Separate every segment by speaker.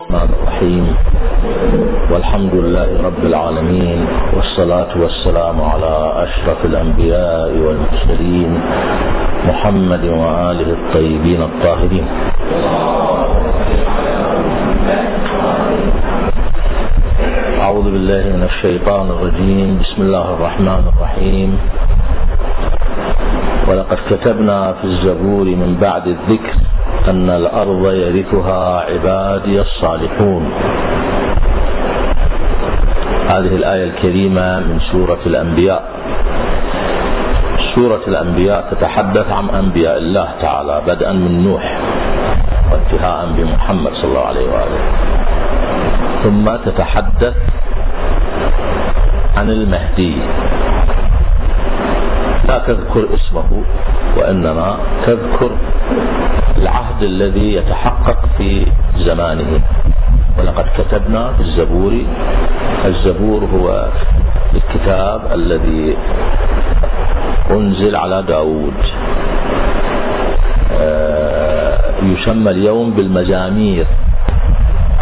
Speaker 1: الرحمن الرحيم. والحمد لله رب العالمين والصلاة والسلام على أشرف الأنبياء والمرسلين محمد وآله الطيبين الطاهرين. أعوذ بالله من الشيطان الرجيم. بسم الله الرحمن الرحيم. ولقد كتبنا في الزبور من بعد الذكر أن الأرض يرثها عبادي الصالحون. هذه الآية الكريمة من سورة الأنبياء. سورة الأنبياء تتحدث عن أنبياء الله تعالى بدءا من نوح وانتهاء بمحمد صلى الله عليه وآله. ثم تتحدث عن المهدي. لا تذكر اسمه. وإنما تذكر العهد الذي يتحقق في زمانه. ولقد كتبنا في الزبور الزبور هو الكتاب الذي أنزل على داود. آه، يسمى اليوم بالمزامير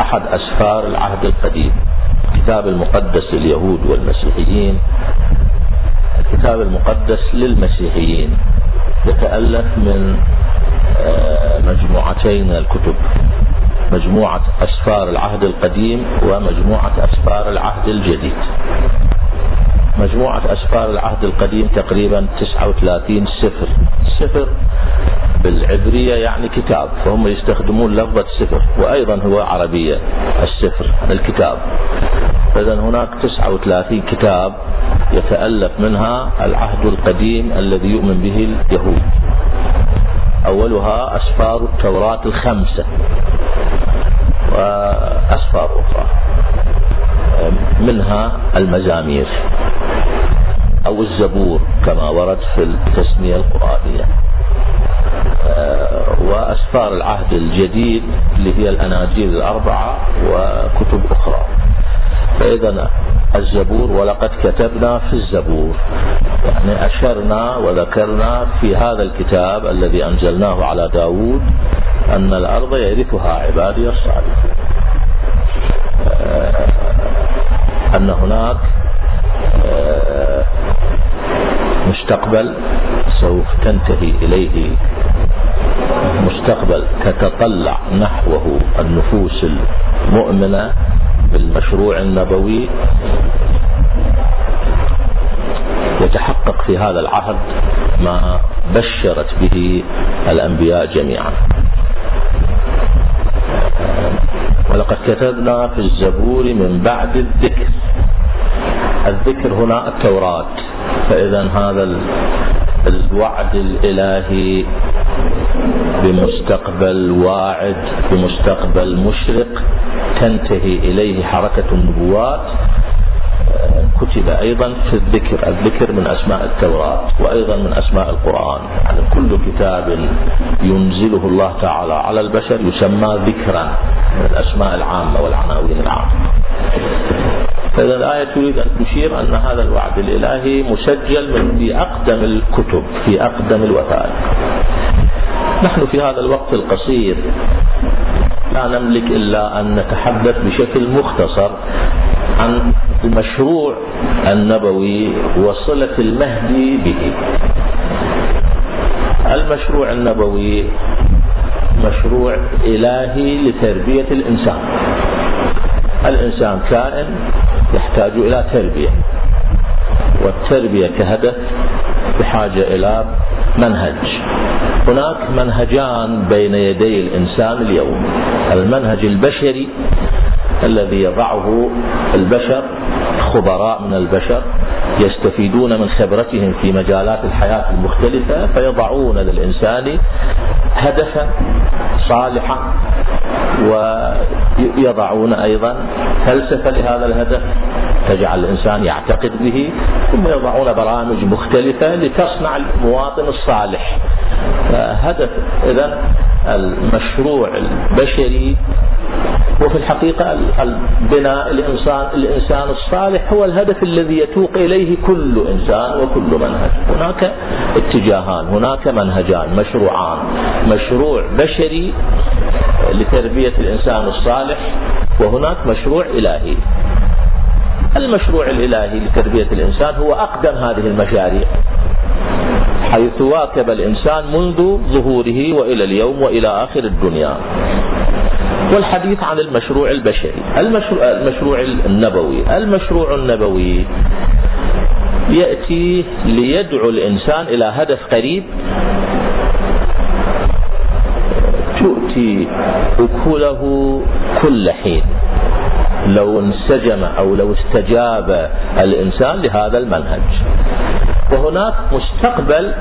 Speaker 1: أحد أسفار العهد القديم. الكتاب المقدس لليهود والمسيحيين الكتاب المقدس للمسيحيين. يتألف من آه، مجموعتين من الكتب. مجموعة أسفار العهد القديم ومجموعة أسفار العهد الجديد. مجموعة أسفار العهد القديم تقريبا 39 سفر. سفر بالعبرية يعني كتاب فهم يستخدمون لفظة سفر وأيضا هو عربية السفر الكتاب. فإذا هناك 39 كتاب يتألف منها العهد القديم الذي يؤمن به اليهود. أولها أسفار التوراة الخمسة وأسفار أخرى. منها المزامير أو الزبور كما ورد في التسمية القرآنية. وأسفار العهد الجديد اللي هي الأناجيل الأربعة وكتب أخرى. فإذا الزبور ولقد كتبنا في الزبور. يعني أشرنا وذكرنا في هذا الكتاب الذي أنزلناه على داود أن الأرض يرثها عبادي الصالحون. آه، أن هناك آه، مستقبل سوف تنتهي إليه. مستقبل تتطلع نحوه النفوس المؤمنة بالمشروع النبوي يتحقق في هذا العهد ما بشرت به الأنبياء جميعا. ولقد كتبنا في الزبور من بعد الذكر. الذكر هنا التوراة. فإذا هذا الوعد الإلهي بمستقبل واعد بمستقبل مشرق. تنتهي إليه حركة النبوات. كتب أيضا في الذكر الذكر من أسماء التوراة وأيضا من أسماء القرآن. يعني كل كتاب ينزله الله تعالى على البشر يسمى ذكرا من الأسماء العامة والعناوين العامة. فإذا الآية تريد أن تشير أن هذا الوعد الإلهي مسجل من في أقدم الكتب في أقدم الوثائق. نحن في هذا الوقت القصير لا نملك إلا أن نتحدث بشكل مختصر عن المشروع النبوي وصلة المهدي به. المشروع النبوي مشروع إلهي لتربية الإنسان. الإنسان كائن يحتاج إلى تربية والتربية كهدف بحاجة إلى منهج. هناك منهجان بين يدي الإنسان اليوم. المنهج البشري الذي يضعه البشر خبراء من البشر يستفيدون من خبرتهم في مجالات الحياة المختلفة فيضعون للإنسان هدفا صالحا ويضعون أيضا فلسفة لهذا الهدف. تجعل الإنسان يعتقد به ثم يضعون برامج مختلفة لتصنع المواطن الصالح. هدف إذا المشروع البشري وفي الحقيقة البناء الإنسان الإنسان الصالح هو الهدف الذي يتوق إليه كل إنسان وكل منهج. هناك اتجاهان هناك منهجان مشروعان. مشروع بشري لتربية الإنسان الصالح وهناك مشروع إلهي. المشروع الإلهي لتربية الإنسان هو أقدم هذه المشاريع. حيث واكب الإنسان منذ ظهوره وإلى اليوم وإلى آخر الدنيا. والحديث عن المشروع البشري المشروع, المشروع النبوي. المشروع النبوي يأتي ليدعو الإنسان إلى هدف قريب. تؤتي أكله كل حين. لو انسجم أو لو استجاب الإنسان لهذا المنهج. وهناك مستقبل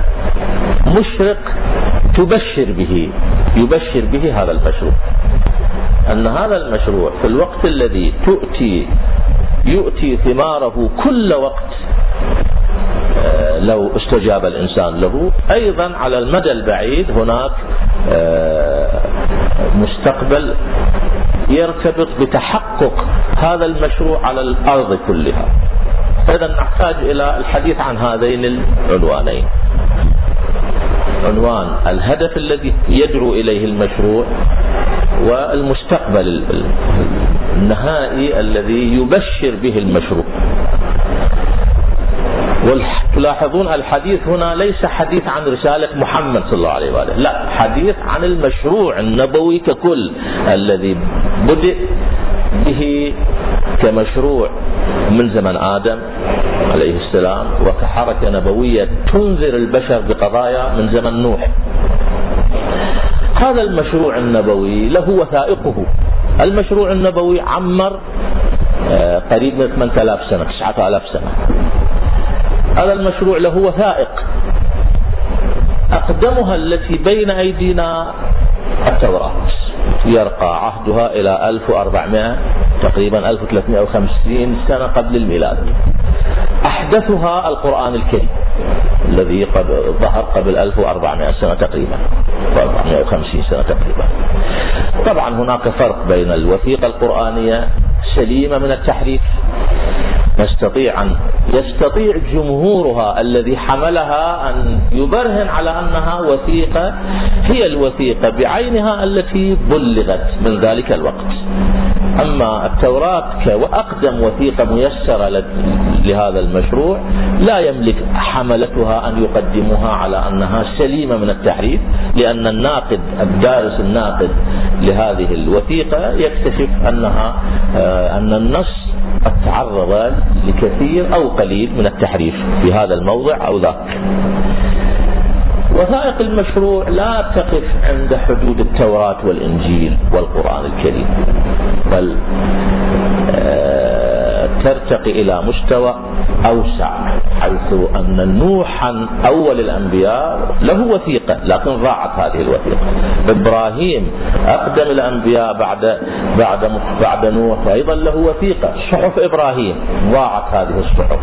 Speaker 1: مشرق تبشر به يبشر به هذا المشروع. أن هذا المشروع في الوقت الذي تؤتي يؤتي ثماره كل وقت آه، لو استجاب الإنسان له. أيضا على المدى البعيد هناك آه، مستقبل يرتبط بتحقق هذا المشروع على الأرض كلها. إذا نحتاج إلى الحديث عن هذين العنوانين. عنوان الهدف الذي يدعو إليه المشروع والمستقبل النهائي الذي يبشر به المشروع. وتلاحظون الحديث هنا ليس حديث عن رسالة محمد صلى الله عليه وآله لا حديث عن المشروع النبوي ككل الذي بدأ به كمشروع. من زمن آدم عليه السلام وكحركة نبوية تنذر البشر بقضايا من زمن نوح. هذا المشروع النبوي له وثائقه. المشروع النبوي عمر آه، قريب من 8000 سنة 9000 سنة. هذا المشروع له وثائق. أقدمها التي بين أيدينا التوراة. يرقى عهدها إلى 1400 تقريبا 1350 سنة قبل الميلاد. أحدثها القرآن الكريم الذي قد ظهر قبل 1400 سنة تقريبا 450 سنة تقريبا. طبعا هناك فرق بين الوثيقة القرآنية سليمة من التحريف نستطيع أن يستطيع جمهورها الذي حملها أن يبرهن على أنها وثيقة هي الوثيقة بعينها التي بلغت من ذلك الوقت. أما التوراة كأقدم وثيقة ميسرة لهذا المشروع لا يملك حملتها أن يقدموها على أنها سليمة من التحريف لأن الناقد الدارس الناقد لهذه الوثيقة يكتشف أنها آه، أن النص تعرض لكثير أو قليل من التحريف في هذا الموضع أو ذاك. وثائق المشروع لا تقف عند حدود التوراة والإنجيل والقرآن الكريم بل آه، ترتقي إلى مستوى أوسع حيث أن نوحا أول الأنبياء له وثيقة لكن ضاعت هذه الوثيقة. إبراهيم أقدم الأنبياء بعد بعد بعد نوح أيضا له وثيقة. صحف إبراهيم ضاعت هذه الصحف.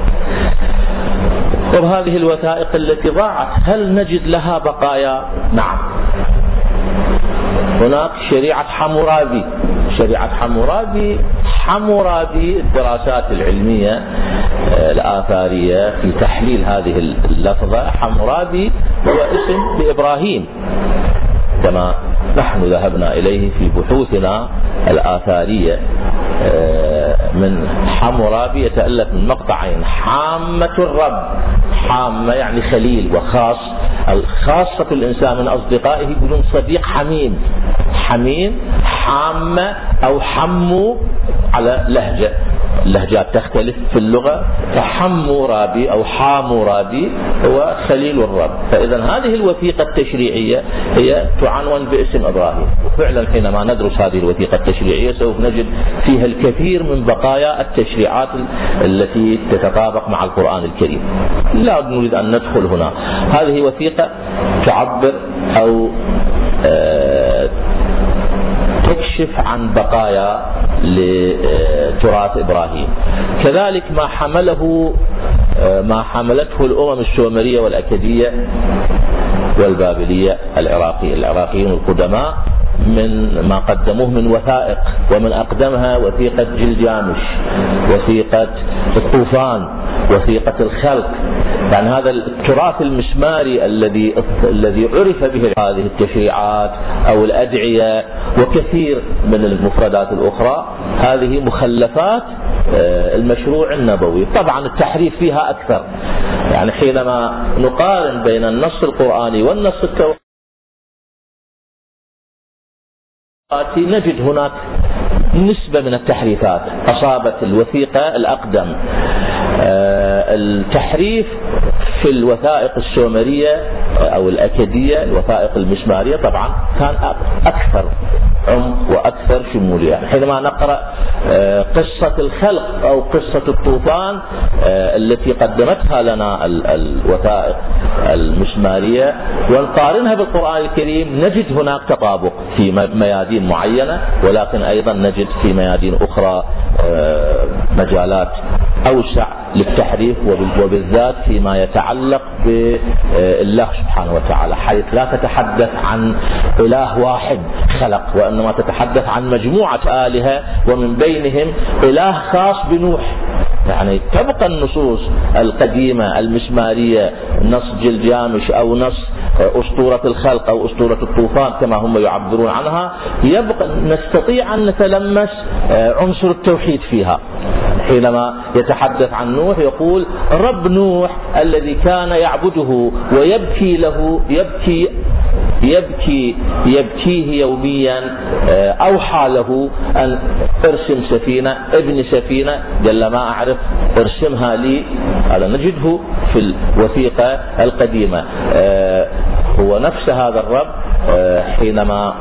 Speaker 1: طب هذه الوثائق التي ضاعت هل نجد لها بقايا؟ نعم. هناك شريعة حمورابي. شريعة حمورابي حمورابي الدراسات العلمية آه، الآثارية في تحليل هذه اللفظة. حمورابي هو اسم لإبراهيم كما نحن ذهبنا إليه في بحوثنا الآثارية. آه، من حمورابي يتألف من مقطعين. حامة الرب. حامة يعني خليل وخاص. خاصة الإنسان من أصدقائه يقولون صديق حميم. حميم حامة أو حمو على لهجة. اللهجات تختلف في اللغة. فحمورابي أو حامورابي هو خليل الرب فإذا هذه الوثيقة التشريعية هي تعنون باسم إبراهيم. وفعلا حينما ندرس هذه الوثيقة التشريعية سوف نجد فيها الكثير من بقايا التشريعات التي تتطابق مع القرآن الكريم. لا نريد أن ندخل هنا. هذه وثيقة تعبر أو آه، تكشف عن بقايا لتراث إبراهيم. كذلك ما حمله ما حملته الأمم السومرية والأكدية والبابلية العراقي العراقيين القدماء. من ما قدموه من وثائق ومن أقدمها وثيقة جلجامش وثيقة الطوفان وثيقة الخلق. يعني هذا التراث المسماري الذي الذي عرف به هذه التشريعات أو الأدعية وكثير من المفردات الأخرى هذه مخلفات آه، المشروع النبوي. طبعا التحريف فيها أكثر. يعني حينما نقارن بين النص القرآني والنص التوراتي نجد هناك نسبة من التحريفات. أصابت الوثيقة الأقدم. آه، التحريف في الوثائق السومرية أو الأكدية الوثائق المسمارية طبعا كان أكثر عمق وأكثر شمولية. حينما نقرأ آه، قصة الخلق أو قصة الطوفان آه، التي قدمتها لنا الوثائق المسمارية ونقارنها بالقرآن الكريم نجد هناك تطابق في ميادين معينة ولكن أيضا نجد في ميادين أخرى آه، مجالات أوسع للتحريف وبالذات فيما يتعلق بالله سبحانه وتعالى حيث لا تتحدث عن إله واحد خلق وإنما تتحدث عن مجموعة آلهة ومن بينهم إله خاص بنوح. يعني تبقى النصوص القديمة المسمارية نص جلجامش أو نص أسطورة الخلق أو أسطورة الطوفان كما هم يعبرون عنها يبقى نستطيع أن نتلمس آه، عنصر التوحيد فيها. حينما يتحدث عن نوح يقول رب نوح الذي كان يعبده ويبكي له يبكي يبكي يبكيه يوميا آه، أوحى له أن ارسم سفينة ابن سفينة قال ما أعرف ارسمها لي هذا نجده في الوثيقة القديمة. آه، هو نفس هذا الرب آه، حينما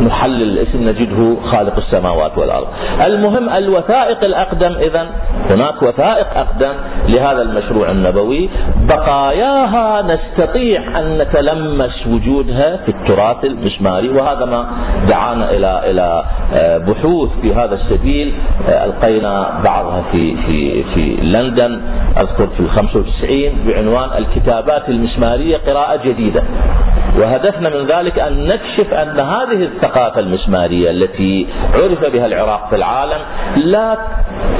Speaker 1: نحلل الاسم نجده خالق السماوات والأرض. المهم الوثائق الأقدم اذا هناك وثائق أقدم لهذا المشروع النبوي. بقاياها نستطيع أن نتلمس وجودها في التراث المسماري وهذا ما دعانا إلى إلى آه، بحوث في هذا السبيل. آه، ألقينا بعضها في في في لندن أذكر في ال 95 بعنوان الكتابات المسمارية قراءة جديدة. وهدفنا من ذلك أن نكشف أن هذه الثقافة المسمارية التي عرف بها العراق في العالم لا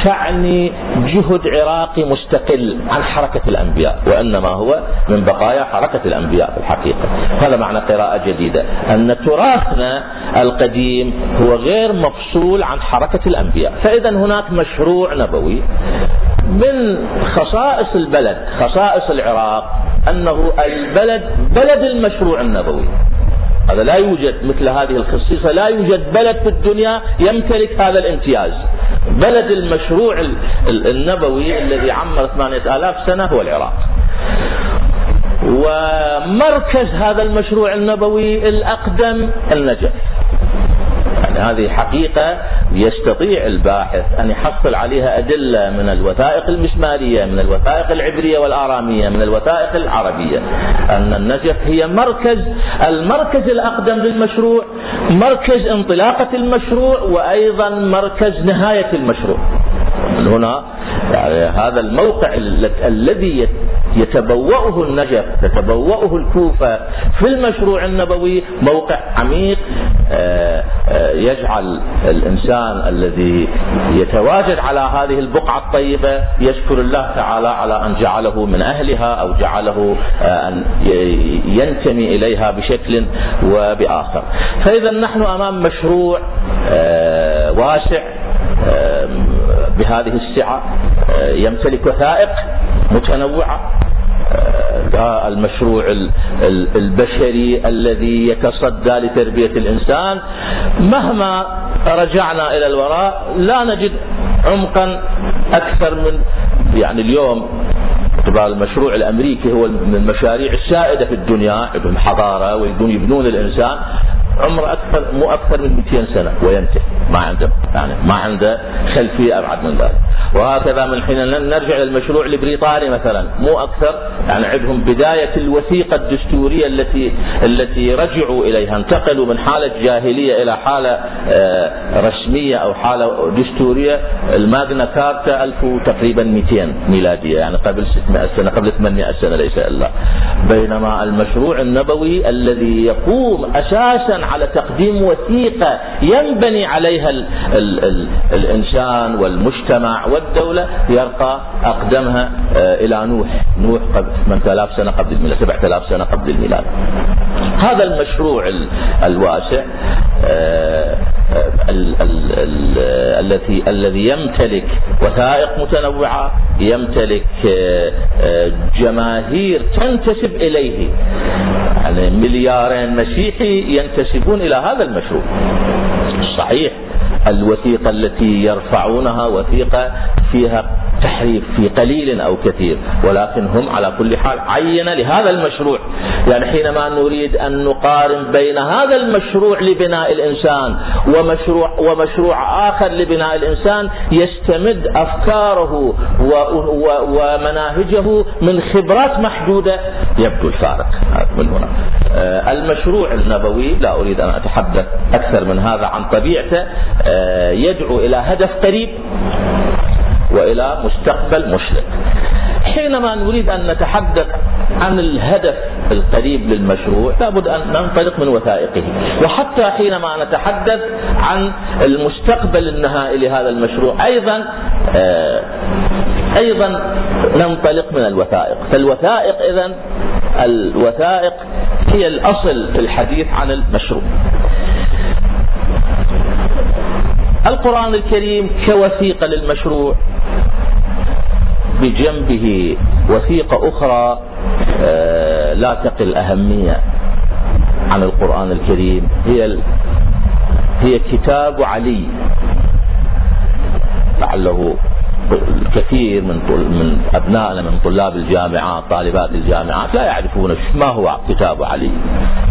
Speaker 1: تعني جهد عراقي مستقل عن حركة الأنبياء وإنما هو من بقايا حركة الأنبياء في الحقيقة. هذا معنى قراءة جديدة أن تراثنا القديم هو غير مفصول عن حركة الأنبياء. فإذا هناك مشروع نبوي من خصائص البلد خصائص العراق أنه البلد بلد المشروع النبوي. هذا لا يوجد مثل هذه الخصيصة لا يوجد بلد في الدنيا يمتلك هذا الامتياز. بلد المشروع النبوي الذي عمر ثمانية آلاف سنة هو العراق. ومركز هذا المشروع النبوي الأقدم النجف. يعني هذه حقيقة يستطيع الباحث أن يحصل عليها أدلة من الوثائق المسمارية من الوثائق العبرية والآرامية من الوثائق العربية. أن النجف هي مركز المركز الأقدم للمشروع مركز انطلاقة المشروع وأيضا مركز نهاية المشروع. من هنا يعني هذا الموقع الذي يتبوأه النجف تتبوأه الكوفة. في المشروع النبوي موقع عميق آه، آه، يجعل الإنسان الذي يتواجد على هذه البقعة الطيبة يشكر الله تعالى على أن جعله من أهلها أو جعله آه، أن ينتمي إليها بشكل وبآخر. فإذا نحن أمام مشروع واسع بهذه السعة يمتلك وثائق متنوعة المشروع البشري الذي يتصدى لتربية الإنسان. مهما رجعنا إلى الوراء لا نجد عمقا أكثر من يعني اليوم باعتبار المشروع الأمريكي هو من المشاريع السائدة في الدنيا حضارة ويبنون يبنون الإنسان عمره أكثر مو أكثر من 200 سنة وينتهي. ما عنده يعني ما عنده خلفية أبعد من ذلك. وهكذا من حين نرجع للمشروع البريطاني مثلا. مو أكثر يعني عندهم بداية الوثيقة الدستورية التي التي رجعوا إليها انتقلوا من حالة جاهلية إلى حالة آه، رسمية أو حالة دستورية. الماغنا كارتا 1000 تقريبا 200 ميلادية يعني قبل 600 سنة قبل 800 سنة ليس إلا. بينما المشروع النبوي الذي يقوم أساسا على تقديم وثيقة ينبني عليها ال ال ال الإنسان والمجتمع والدولة يرقى أقدمها آه، إلى نوح. نوح قبل 8000 سنة قبل الميلاد 7000 سنة قبل الميلاد. هذا المشروع الواسع آه، الذي الذي يمتلك وثائق متنوعة يمتلك آه، جماهير تنتسب إليه. يعني مليارين مسيحي ينتسبون إلى هذا المشروع. صحيح. الوثيقة التي يرفعونها وثيقة فيها تحريف في قليل أو كثير ولكن هم على كل حال عين لهذا المشروع. يعني حينما نريد أن نقارن بين هذا المشروع لبناء الإنسان ومشروع, ومشروع آخر لبناء الإنسان يستمد أفكاره ومناهجه من خبرات محدودة يبدو الفارق. من هنا. آه، المشروع النبوي لا أريد أن أتحدث أكثر من هذا عن طبيعته آه، يدعو إلى هدف قريب. وإلى مستقبل مشرق حينما نريد أن نتحدث عن الهدف القريب للمشروع لابد أن ننطلق من وثائقه. وحتى حينما نتحدث عن المستقبل النهائي لهذا المشروع أيضا آه، أيضا ننطلق من الوثائق. فالوثائق إذا الوثائق هي الأصل في الحديث عن المشروع. القرآن الكريم كوثيقة للمشروع بجنبه وثيقة أخرى آه، لا تقل أهمية عن القرآن الكريم. هي هي كتاب علي لعله الكثير من من أبنائنا من طلاب الجامعات طالبات الجامعات لا يعرفون ما هو كتاب علي.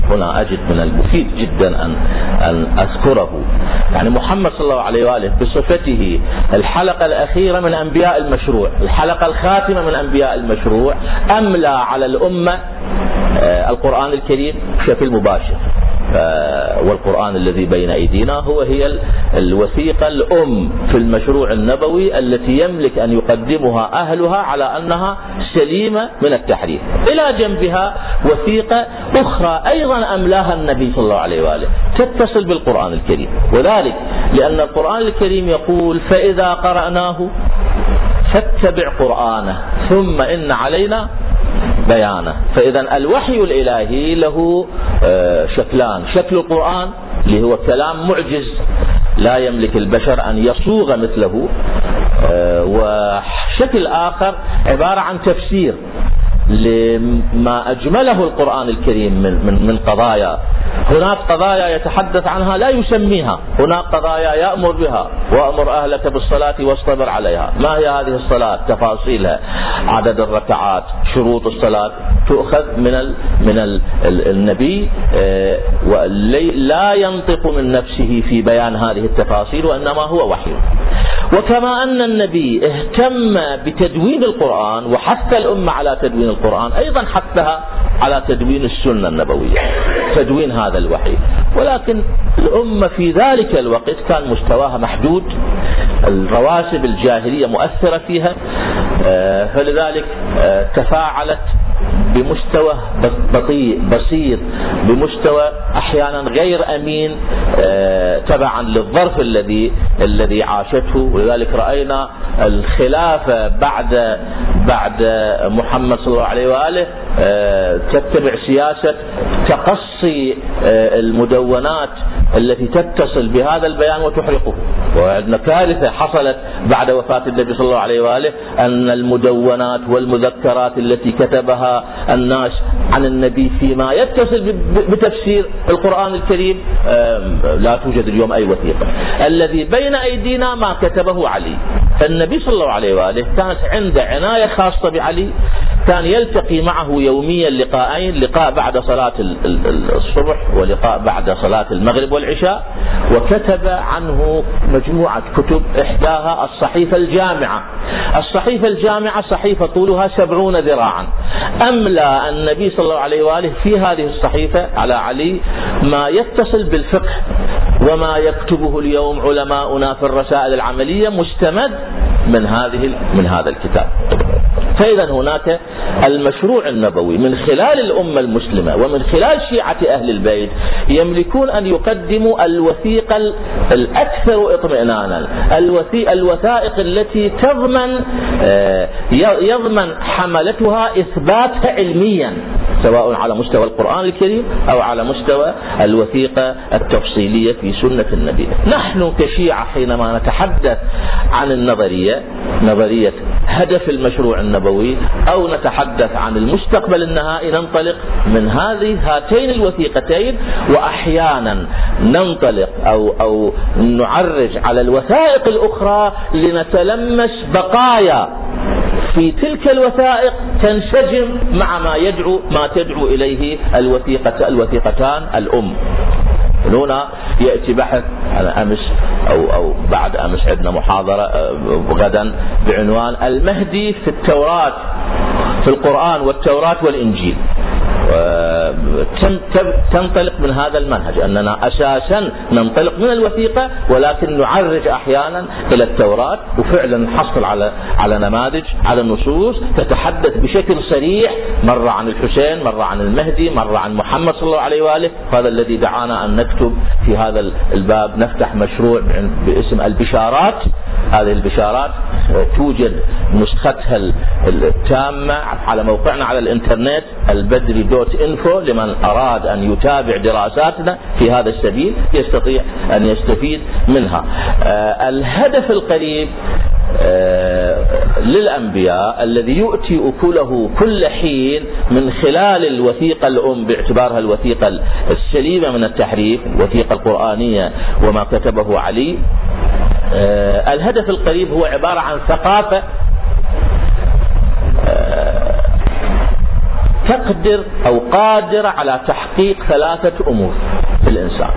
Speaker 1: هنا أجد من المفيد جدا ان أن أذكره. يعني محمد صلى الله عليه وآله بصفته الحلقة الأخيرة من أنبياء المشروع. الحلقة الخاتمة من أنبياء المشروع. أملى على الأمة آه، القرآن الكريم بشكل مباشر. والقرآن الذي بين أيدينا هو هي الوثيقة الأم في المشروع النبوي التي يملك أن يقدمها أهلها على أنها سليمة من التحريف. إلى جنبها وثيقة أخرى أيضا أملاها النبي صلى الله عليه وآله. تتصل بالقرآن الكريم. وذلك لأن القرآن الكريم يقول فإذا قرأناه فاتبع قرآنه ثم إن علينا بيانه. فإذا الوحي الإلهي له آه، شكلان. شكل القرآن اللي هو كلام معجز. لا يملك البشر أن يصوغ مثله آه، وشكل آخر عبارة عن تفسير لما أجمله القرآن الكريم من, من, من قضايا هناك قضايا يتحدث عنها لا يسميها. هناك قضايا يأمر بها وأمر أهلك بالصلاة واصطبر عليها. ما هي هذه الصلاة؟ تفاصيلها. عدد الركعات شروط الصلاة. تؤخذ من ال من ال النبي آه، لا ينطق من نفسه في بيان هذه التفاصيل وإنما هو وحي. وكما أن النبي اهتم بتدوين القرآن وحث الأمة على تدوين القرآن أيضا حثها على تدوين السنة النبوية. تدوين هذا الوحي. ولكن الأمة في ذلك الوقت كان مستواها محدود. الرواسب الجاهلية مؤثرة فيها. آه، فلذلك آه، تفاعلت بمستوى بطيء بسيط بمستوى أحيانا غير أمين آه، تبعا للظرف الذي الذي عاشته. ولذلك رأينا الخلافه بعد بعد محمد صلى الله عليه وآله آه، تتبع سياسة تقصي آه، المدونات التي تتصل بهذا البيان وتحرقه. وعندنا كارثة حصلت بعد وفاة النبي صلى الله عليه وآله أن المدونات والمذكرات التي كتبها الناس عن النبي فيما يتصل بتفسير القرآن الكريم لا توجد اليوم أي وثيقة. الذي بين أيدينا ما كتبه علي. فالنبي صلى الله عليه وآله كانت عنده عناية خاصة بعلي. كان يلتقي معه يوميا لقاءين لقاء بعد صلاة الصبح ولقاء بعد صلاة المغرب والعشاء وكتب عنه مجموعة كتب إحداها الصحيفة الجامعة. الصحيفة الجامعة صحيفة طولها سبعون ذراعا. أملى النبي صلى الله عليه وآله في هذه الصحيفة على علي ما يتصل بالفقه وما يكتبه اليوم علماؤنا في الرسائل العملية مستمد من هذه من هذا الكتاب. فإذا هناك المشروع النبوي من خلال الأمة المسلمة ومن خلال شيعة أهل البيت يملكون أن يقدموا الوثيقة الأكثر اطمئنانا. الوثائق التي تضمن آه، يضمن حملتها إثباتها علميا سواء على مستوى القرآن الكريم أو على مستوى الوثيقة التفصيلية في سنة النبي. نحن كشيعة حينما نتحدث عن النظرية نظرية هدف المشروع النبوي أو نتحدث عن المستقبل النهائي ننطلق من هذه هاتين الوثيقتين وأحيانا ننطلق أو, أو نعرج على الوثائق الأخرى لنتلمس بقايا في تلك الوثائق تنسجم مع ما يدعو ما تدعو إليه الوثيقة الوثيقتان الام هنا يأتي بحث أنا أمس أو أو بعد أمس عندنا محاضرة آه، غدا بعنوان المهدي في التوراة في القرآن والتوراة والإنجيل. تنطلق من هذا المنهج أننا أساسا ننطلق من الوثيقة ولكن نعرج أحيانا إلى التوراة وفعلا نحصل على على نماذج على نصوص تتحدث بشكل صريح مرة عن الحسين مرة عن المهدي مرة عن محمد صلى الله عليه وآله. هذا الذي دعانا أن نكتب في هذا الباب نفتح مشروع باسم البشارات. هذه البشارات توجد نسختها التامة على موقعنا على الإنترنت البدري دوت إنفو لمن أراد أن يتابع دراساتنا في هذا السبيل يستطيع أن يستفيد منها. آه الهدف القريب آه للأنبياء الذي يؤتي أكله كل حين من خلال الوثيقة الأم باعتبارها الوثيقة السليمة من التحريف الوثيقة القرآنية وما كتبه علي آه الهدف القريب هو عبارة عن ثقافة تقدر أو قادرة على تحقيق ثلاثة أمور في الإنسان.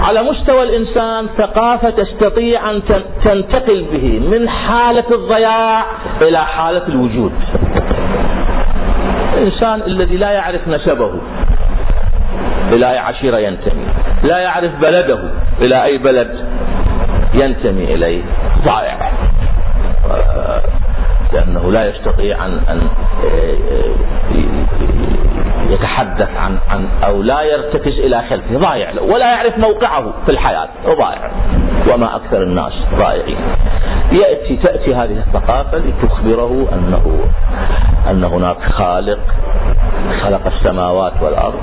Speaker 1: على مستوى الإنسان ثقافة تستطيع أن تنتقل به من حالة الضياع إلى حالة الوجود. الإنسان الذي لا يعرف نسبه إلى أي عشيرة ينتمي لا يعرف بلده إلى أي بلد ينتمي إليه ضائع. لأنه لا يستطيع أن أن يتحدث عن عن أو لا يرتكز إلى خلفه. ضايع ولا يعرف موقعه في الحياة. ضائع وما أكثر الناس ضائعين يأتي تأتي هذه الثقافة لتخبره أنه أن هناك خالق خلق السماوات والأرض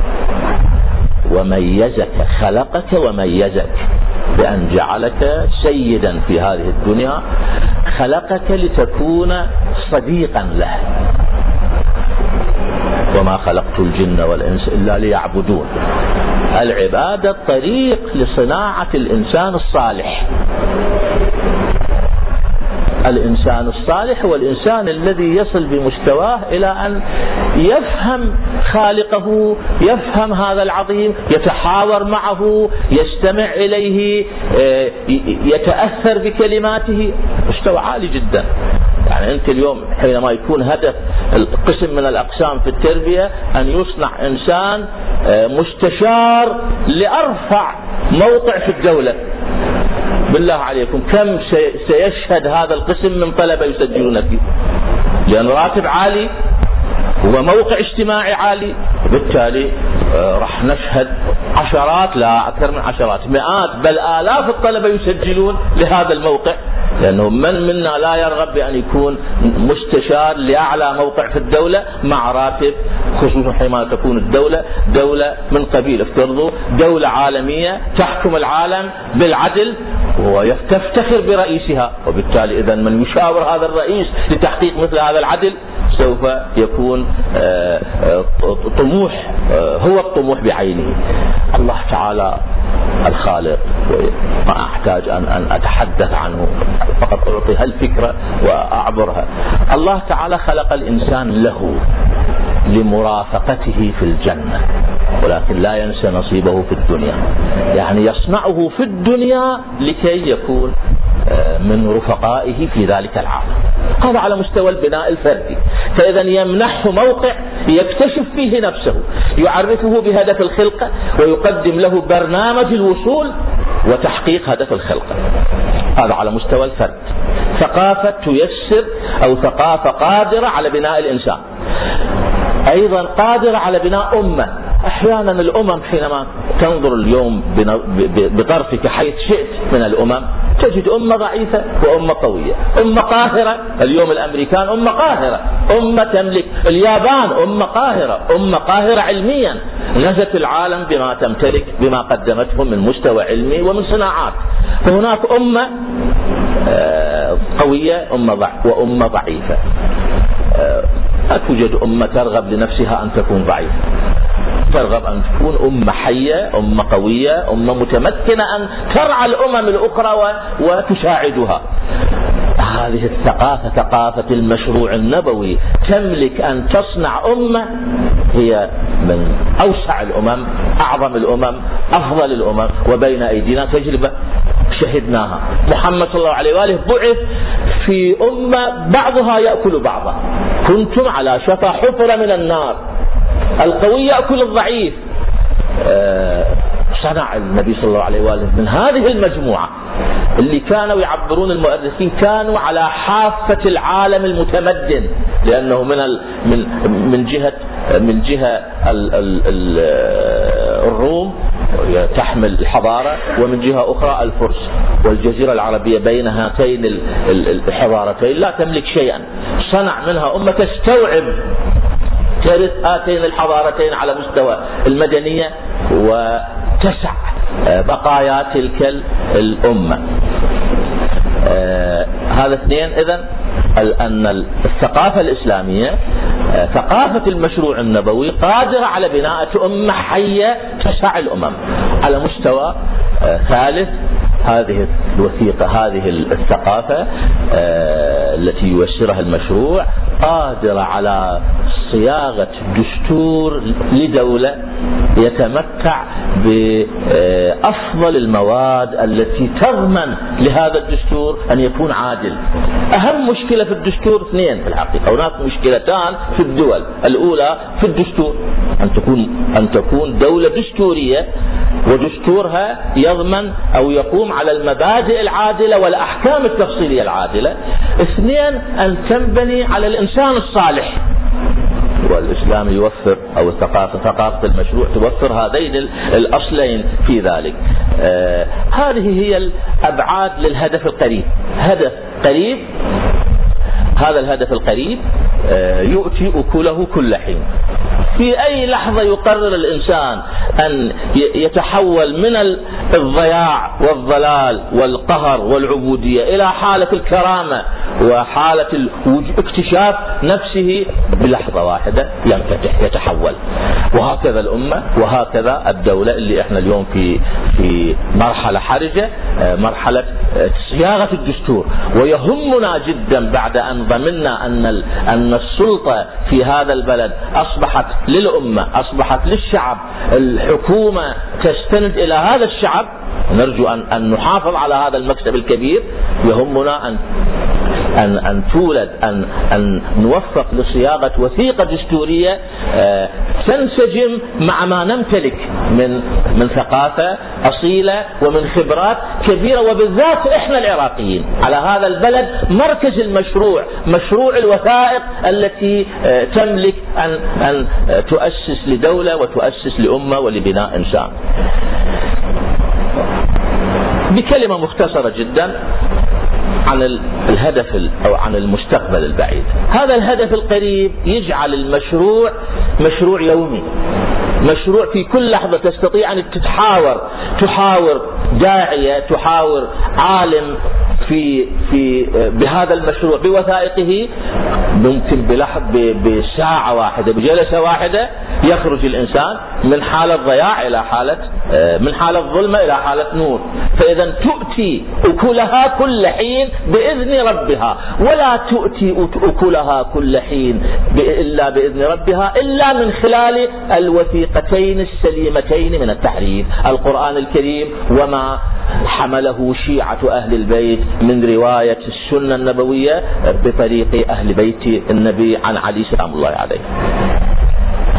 Speaker 1: وميزك خلقك وميزك بأن جعلك سيدا في هذه الدنيا خلقك لتكون صديقا له. وما خلقت الجن والإنس إلا ليعبدون. العبادة طريق لصناعة الإنسان الصالح. الإنسان الصالح هو الإنسان الذي يصل بمستواه إلى أن يفهم خالقه يفهم هذا العظيم يتحاور معه يستمع إليه آه، يتأثر بكلماته. مستوى عالي جدا. يعني أنت اليوم حينما يكون هدف قسم من الأقسام في التربية أن يصنع إنسان آه، مستشار لأرفع موقع في الدولة. بالله عليكم كم سيشهد هذا القسم من طلبة يسجلون فيه لأن راتب عالي وموقع اجتماعي عالي وبالتالي آه، راح نشهد عشرات لا أكثر من عشرات مئات بل آلاف الطلبة يسجلون لهذا الموقع. لأنه من منا لا يرغب بأن يكون مستشار لأعلى موقع في الدولة مع راتب خصوصا حينما تكون الدولة دولة من قبيل افترضوا دولة عالمية تحكم العالم بالعدل وتفتخر برئيسها. وبالتالي إذا من يشاور هذا الرئيس لتحقيق مثل هذا العدل سوف يكون آه، آه، طموح آه، هو الطموح بعينه. الله تعالى الخالق ما أحتاج أن أن أتحدث عنه فقط أعطي هالفكرة وأعبرها. الله تعالى خلق الإنسان له لمرافقته في الجنة ولكن لا ينسى نصيبه في الدنيا. يعني يصنعه في الدنيا لكي يكون من رفقائه في ذلك العالم هذا على مستوى البناء الفردي. فإذا يمنحه موقع يكتشف فيه نفسه يعرفه بهدف الخلقة ويقدم له برنامج الوصول وتحقيق هدف الخلقة. هذا على مستوى الفرد. ثقافة تيسر أو ثقافة قادرة على بناء الإنسان. أيضا قادرة على بناء أمة. أحيانا الأمم حينما تنظر اليوم بطرفك حيث شئت من الأمم تجد أمة ضعيفة وأمة قوية أمة قاهرة اليوم الأمريكان أمة قاهرة أمة تملك اليابان أمة قاهرة أمة قاهرة علميا نزت العالم بما تمتلك بما قدمته من مستوى علمي ومن صناعات. فهناك أمة آه، قوية أمة وأمة ضعيفة. آه، لا توجد أمة ترغب لنفسها أن تكون ضعيفة. ترغب أن تكون أمة حية أمة قوية أمة متمكنة أن ترعى الأمم الأخرى وتساعدها. هذه الثقافة ثقافة المشروع النبوي تملك أن تصنع أمة هي من أوسع الأمم أعظم الأمم أفضل الأمم وبين أيدينا تجربة شهدناها. محمد صلى الله عليه وآله بعث في أمة بعضها يأكل بعضا. كنتم على شفا حفرة من النار. القوي يأكل الضعيف. آه، صنع النبي صلى الله عليه وآله من هذه المجموعة اللي كانوا يعبرون المؤرخين كانوا على حافة العالم المتمدن لأنه من من من جهة من جهة ال الروم تحمل الحضارة ومن جهة أخرى الفرس والجزيرة العربية بين هاتين الحضارتين. لا تملك شيئا. صنع منها أمة تستوعب ترث هاتين الحضارتين على مستوى المدنية وتسع بقايا تلك الأمة. آه، هذا اثنين. إذا أن الثقافة الإسلامية آه، ثقافة المشروع النبوي قادرة على بناء أمة حية تسع الأمم على مستوى آه، ثالث هذه الوثيقة هذه الثقافة التي يوسرها المشروع. قادرة على صياغة دستور لدولة يتمتع بأفضل المواد التي تضمن لهذا الدستور أن يكون عادل. أهم مشكلة في الدستور اثنين في الحقيقة. هناك مشكلتان في الدول. الأولى في الدستور. أن تكون أن تكون دولة دستورية ودستورها يضمن أو يقوم على المبادئ العادلة والأحكام التفصيلية العادلة. اثنين أن تنبني على الإنسان الصالح. والإسلام يوفر أو الثقافة ثقافة المشروع توفر هذين الأصلين في ذلك. آه هذه هي الأبعاد للهدف القريب. هدف قريب هذا الهدف القريب آه يؤتي أكله كل حين. في أي لحظة يقرر الإنسان أن يتحول من الضياع والضلال والقهر والعبودية إلى حالة الكرامة وحالة اكتشاف نفسه بلحظة واحدة ينفتح يتحول. وهكذا الأمة وهكذا الدولة اللي إحنا اليوم في في مرحلة حرجة آه، مرحلة آه، صياغة الدستور. ويهمنا جدا بعد أن ضمنا أن أن السلطة في هذا البلد أصبحت للأمة أصبحت للشعب. الحكومة تستند إلى هذا الشعب. نرجو أن, أن نحافظ على هذا المكسب الكبير. يهمنا أن أن أن تولد أن أن نوفق لصياغة وثيقة دستورية آه، تنسجم مع ما نمتلك من من ثقافة أصيلة ومن خبرات كبيرة وبالذات إحنا العراقيين. على هذا البلد مركز المشروع مشروع الوثائق التي آه، تملك أن أن تؤسس لدولة وتؤسس لأمة ولبناء إنسان بكلمة مختصرة جدا عن الهدف أو عن المستقبل البعيد. هذا الهدف القريب يجعل المشروع مشروع يومي. مشروع في كل لحظة تستطيع أن تتحاور تحاور داعية تحاور عالم في في بهذا المشروع بوثائقه ممكن بلحظ بساعة واحدة بجلسة واحدة يخرج الإنسان من حالة ضياع إلى حالة من حالة ظلمة إلى حالة نور. فإذا تؤتي أكلها كل حين بإذن ربها. ولا تؤتي أكلها كل حين إلا بإذن ربها إلا من خلال الوثيقتين السليمتين من التحريف. القرآن الكريم وما حمله شيعة أهل البيت من رواية السنة النبوية بطريق أهل بيت النبي عن علي سلام الله عليه.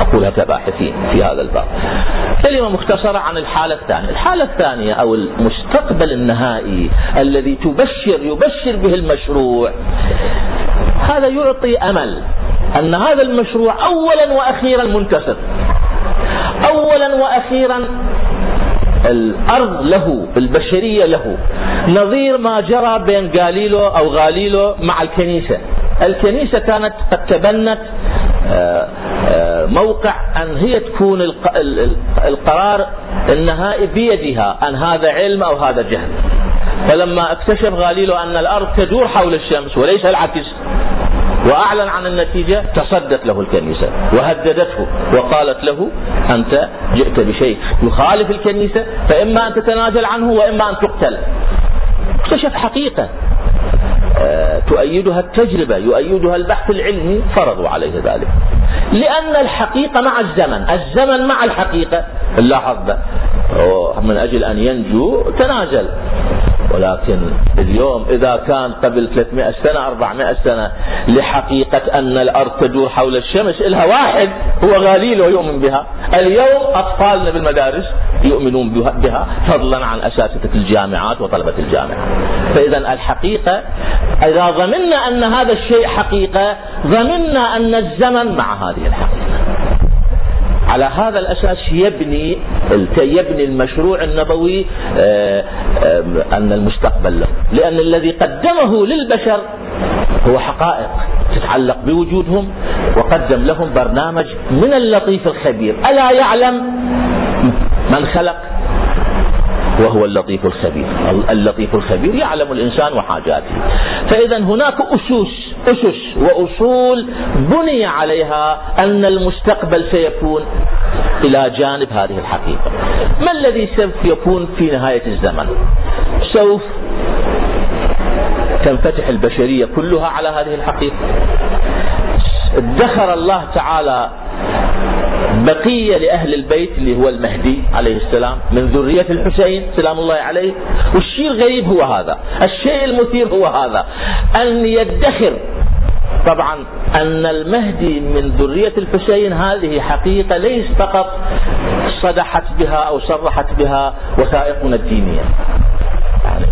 Speaker 1: أقولها كباحثين في هذا الباب. كلمة مختصرة عن الحالة الثانية. الحالة الثانية أو المستقبل النهائي الذي تبشر يبشر به المشروع. هذا يعطي أمل أن هذا المشروع أولا وأخيرا منتصر أولا وأخيرا الأرض له البشرية له. نظير ما جرى بين غاليلو أو غاليلو مع الكنيسة. الكنيسة كانت قد تبنت آه، موقع أن هي تكون القرار النهائي بيدها أن هذا علم أو هذا جهل. فلما اكتشف غاليلو أن الأرض تدور حول الشمس وليس العكس وأعلن عن النتيجة تصدت له الكنيسة وهددته وقالت له أنت جئت بشيء يخالف الكنيسة فإما أن تتنازل عنه وإما أن تقتل اكتشف حقيقة. آه، تؤيدها التجربة يؤيدها البحث العلمي فرضوا عليه ذلك. لأن الحقيقة مع الزمن الزمن مع الحقيقة لاحظ من أجل أن ينجو تنازل ولكن اليوم إذا كان قبل 300 سنة 400 سنة لحقيقة أن الأرض تدور حول الشمس إلها واحد هو غاليل ويؤمن بها. اليوم أطفالنا بالمدارس يؤمنون بها فضلا عن أساتذة الجامعات وطلبة الجامعات فإذا الحقيقة إذا ضمنا أن هذا الشيء حقيقة ضمنا أن الزمن مع هذه الحقيقة. على هذا الأساس يبني يبني المشروع النبوي آه، آه، أن المستقبل له. لأن الذي قدمه للبشر هو حقائق تتعلق بوجودهم وقدم لهم برنامج من اللطيف الخبير. ألا يعلم من خلق؟ وهو اللطيف الخبير. اللطيف الخبير يعلم الإنسان وحاجاته. فإذا هناك أسس أسس وأصول بني عليها أن المستقبل سيكون إلى جانب هذه الحقيقة. ما الذي سوف يكون في نهاية الزمن؟ سوف تنفتح البشرية كلها على هذه الحقيقة. ادخر الله تعالى بقية لأهل البيت اللي هو المهدي عليه السلام من ذرية الحسين سلام الله عليه. والشيء الغريب هو هذا. الشيء المثير هو هذا. أن يدخر. طبعا أن المهدي من ذرية الحسين هذه حقيقة ليس فقط صدحت بها أو صرحت بها وثائقنا الدينية.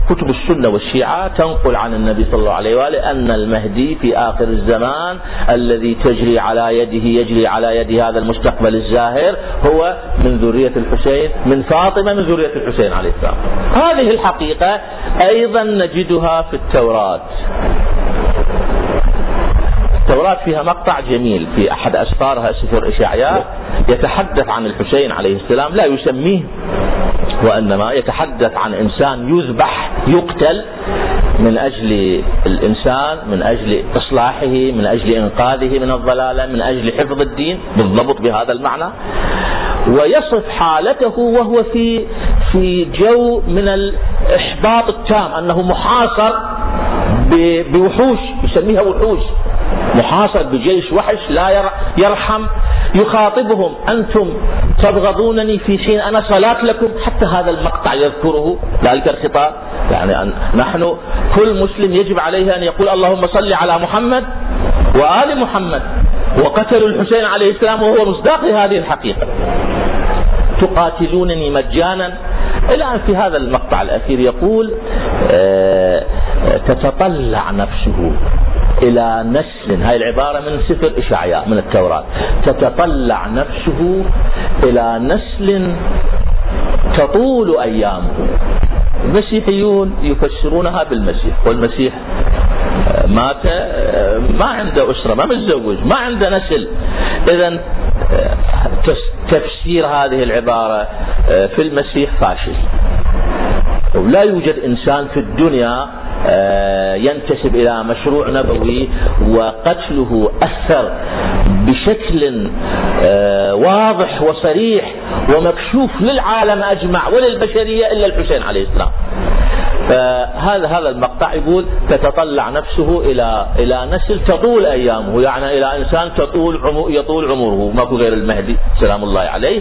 Speaker 1: كتب السنة والشيعة تنقل عن النبي صلى الله عليه وآله أن المهدي في آخر الزمان الذي تجري على يده يجري على يد هذا المستقبل الزاهر هو من ذرية الحسين من فاطمة من ذرية الحسين عليه السلام. هذه الحقيقة أيضا نجدها في التوراة. التوراة فيها مقطع جميل في أحد أسفارها سفر إشعياء يتحدث عن الحسين عليه السلام لا يسميه وإنما يتحدث عن إنسان يذبح يقتل من أجل الإنسان من أجل إصلاحه من أجل إنقاذه من الضلالة من أجل حفظ الدين بالضبط بهذا المعنى. ويصف حالته وهو في في جو من الإحباط التام أنه محاصر بوحوش يسميها وحوش. محاصر بجيش وحش لا يرحم يخاطبهم. أنتم تبغضونني في حين أنا صلاة لكم. حتى هذا المقطع يذكره. ذلك الخطاب. يعني أن نحن كل مسلم يجب عليه أن يقول اللهم صل على محمد وآل محمد. وقتلوا الحسين عليه السلام وهو مصداق هذه الحقيقة. تقاتلونني مجانا. إلى أن في هذا المقطع الأخير يقول آه، تتطلع نفسه. إلى نسل هاي العبارة من سفر إشعياء من التوراة. تتطلع نفسه إلى نسل تطول أيامه. المسيحيون يفسرونها بالمسيح والمسيح آه، مات آه، ما عنده أسرة ما متزوج ما عنده نسل. إذا آه، تفسير هذه العبارة في المسيح فاشل. ولا يوجد إنسان في الدنيا ينتسب إلى مشروع نبوي وقتله أثر بشكل آه، واضح وصريح ومكشوف للعالم أجمع وللبشرية إلا الحسين عليه السلام. فهذا هذا المقطع يقول تتطلع نفسه إلى إلى نسل تطول أيامه يعني إلى إنسان تطول عمر يطول عمره ماكو غير المهدي سلام الله عليه.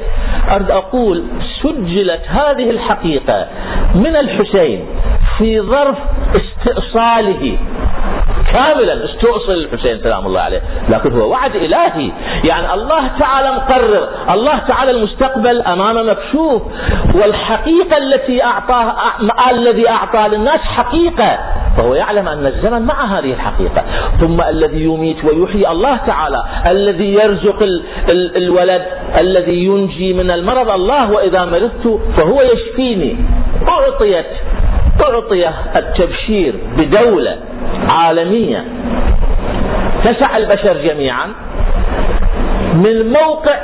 Speaker 1: اريد أقول سجلت هذه الحقيقة من الحسين. في ظرف استئصاله. كاملا استؤصل الحسين سلام الله عليه. لكن هو وعد إلهي. يعني الله تعالى مقرر. الله تعالى المستقبل أمامه مكشوف. والحقيقة التي أعطاه الذي أعطاه للناس حقيقة. فهو يعلم أن الزمن مع هذه الحقيقة. ثم الذي يميت ويحيي الله تعالى. الذي يرزق ال ال الولد. الذي ينجي من المرض الله. وإذا مرضت فهو يشفيني. أعطيت. أعطي التبشير بدولة عالمية. تسع البشر جميعا. من موقع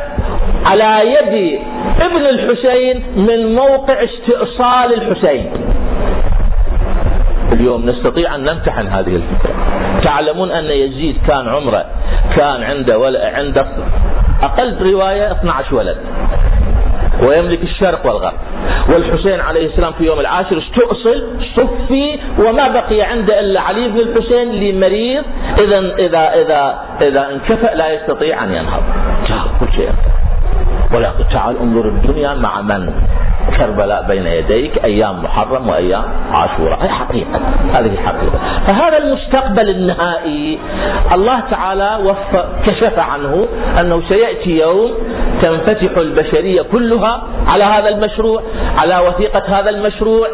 Speaker 1: على يد ابن الحسين من موقع استئصال الحسين. اليوم نستطيع أن نمتحن هذه الفكرة. تعلمون أن يزيد كان عمره كان عنده عنده أقل رواية 12 ولد. ويملك الشرق والغرب. والحسين عليه السلام في يوم العاشر استؤصل صفي وما بقي عنده إلا علي بن الحسين لمريض. إذا إذا إذا إذا انكفأ لا يستطيع أن ينهض. كل شيء. ولكن تعال انظر الدنيا مع من؟ كربلاء بين يديك أيام محرم وأيام عاشوراء هذه حقيقة. هذه حقيقة. فهذا المستقبل النهائي الله تعالى وفق كشف عنه أنه سيأتي يوم تنفتح البشرية كلها على هذا المشروع على وثيقة هذا المشروع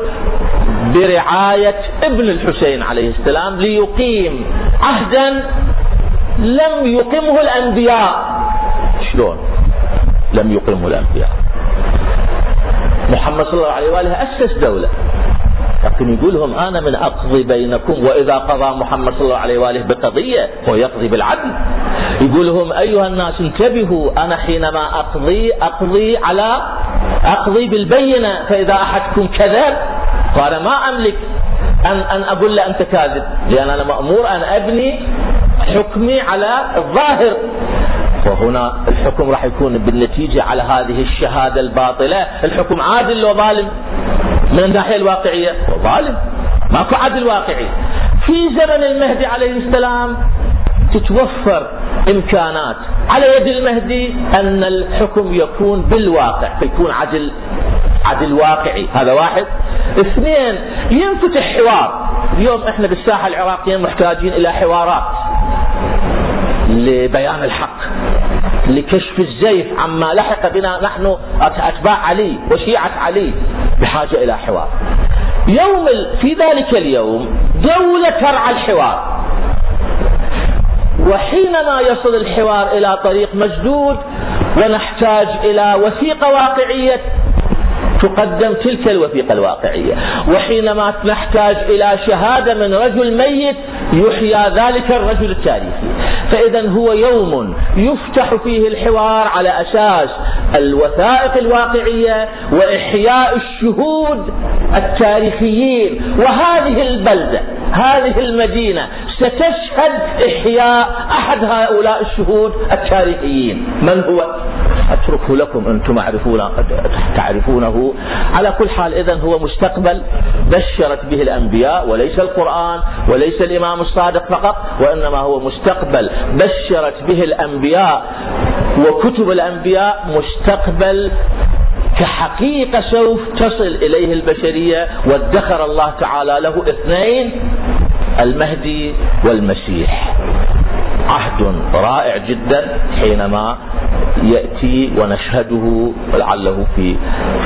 Speaker 1: برعاية ابن الحسين عليه السلام ليقيم عهدا لم يقمه الأنبياء. شلون؟ لم يقمه الأنبياء. محمد صلى الله عليه وآله أسس دولة. لكن يقول لهم أنا من أقضي بينكم وإذا قضى محمد صلى الله عليه وآله بقضية هو يقضي بالعدل. يقول لهم أيها الناس انتبهوا أنا حينما أقضي أقضي على أقضي بالبينة فإذا أحدكم كذب فأنا ما أملك أن أن أقول له أنت كاذب. لأن أنا مأمور أن أبني حكمي على الظاهر. وهنا الحكم راح يكون بالنتيجة على هذه الشهادة الباطلة. الحكم عادل وظالم من الناحية الواقعية؟ ظالم. ماكو عدل واقعي. في زمن المهدي عليه السلام تتوفر إمكانات. على يد المهدي أن الحكم يكون بالواقع يكون عدل عدل واقعي. هذا واحد. اثنين ينفتح حوار. اليوم إحنا بالساحة العراقية محتاجين إلى حوارات لبيان الحق. لكشف الزيف عما لحق بنا نحن أتباع علي وشيعة علي بحاجة إلى حوار. يوم في ذلك اليوم دولة ترعى الحوار. وحينما يصل الحوار إلى طريق مسدود ونحتاج إلى وثيقة واقعية تقدم تلك الوثيقة الواقعية. وحينما نحتاج إلى شهادة من رجل ميت يحيى ذلك الرجل التاريخي. فإذا هو يوم يفتح فيه الحوار على أساس الوثائق الواقعية وإحياء الشهود التاريخيين. وهذه البلدة هذه المدينة ستشهد إحياء أحد هؤلاء الشهود التاريخيين. من هو؟ أتركه لكم أنتم تعرفونه. على كل حال إذا هو مستقبل بشرت به الأنبياء وليس القرآن وليس الإمام الصادق فقط وإنما هو مستقبل بشرت به الأنبياء. وكتب الأنبياء مستقبل كحقيقة سوف تصل إليه البشرية وادخر الله تعالى له اثنين المهدي والمسيح. عهد رائع جدا حينما يأتي ونشهده لعله في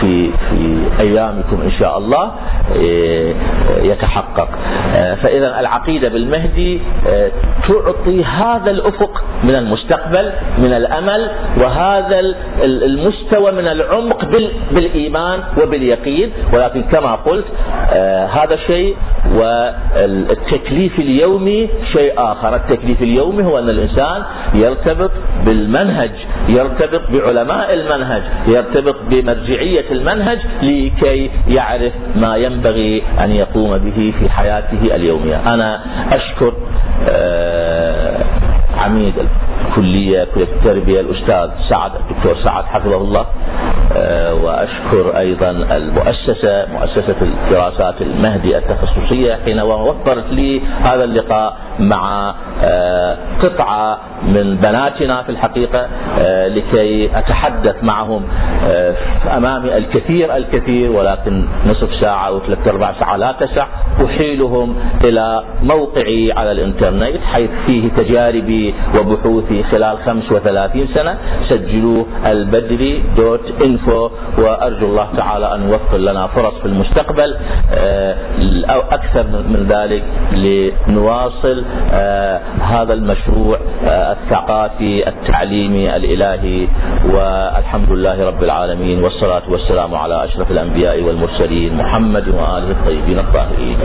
Speaker 1: في في أيامكم إن شاء الله إيه، يتحقق. آه، فإذا العقيدة بالمهدي آه، تعطي هذا الأفق من المستقبل من الأمل وهذا المستوى من العمق بالإيمان وباليقين. ولكن كما قلت آه هذا شيء والتكليف اليومي شيء آخر. التكليف اليومي هو أن الإنسان يرتبط بالمنهج يرتبط بعلماء المنهج يرتبط بمرجعية المنهج لكي يعرف ما ينبغي أن يقوم به في حياته اليومية. أنا أشكر آه عميد الكلية كلية التربية. الأستاذ سعد الدكتور سعد حفظه الله آه، وأشكر أيضا المؤسسة مؤسسة الدراسات المهدي التخصصية حين وفرت لي هذا اللقاء مع آه، قطعة من بناتنا في الحقيقة آه، لكي أتحدث معهم أمامي الكثير الكثير ولكن نصف ساعة أو ثلاثة أربع ساعة لا تسع أحيلهم إلى موقعي على الإنترنت حيث فيه تجاربي وبحوثي خلال 35 سنة سجلوه البدري دوت انفو وأرجو الله تعالى أن يوفر لنا فرص في المستقبل آه، أو أكثر من ذلك لنواصل آه، هذا المشروع آه، الثقافي التعليمي الإلهي والحمد لله رب العالمين والصلاة والسلام على أشرف الأنبياء والمرسلين محمد وآله الطيبين الطاهرين.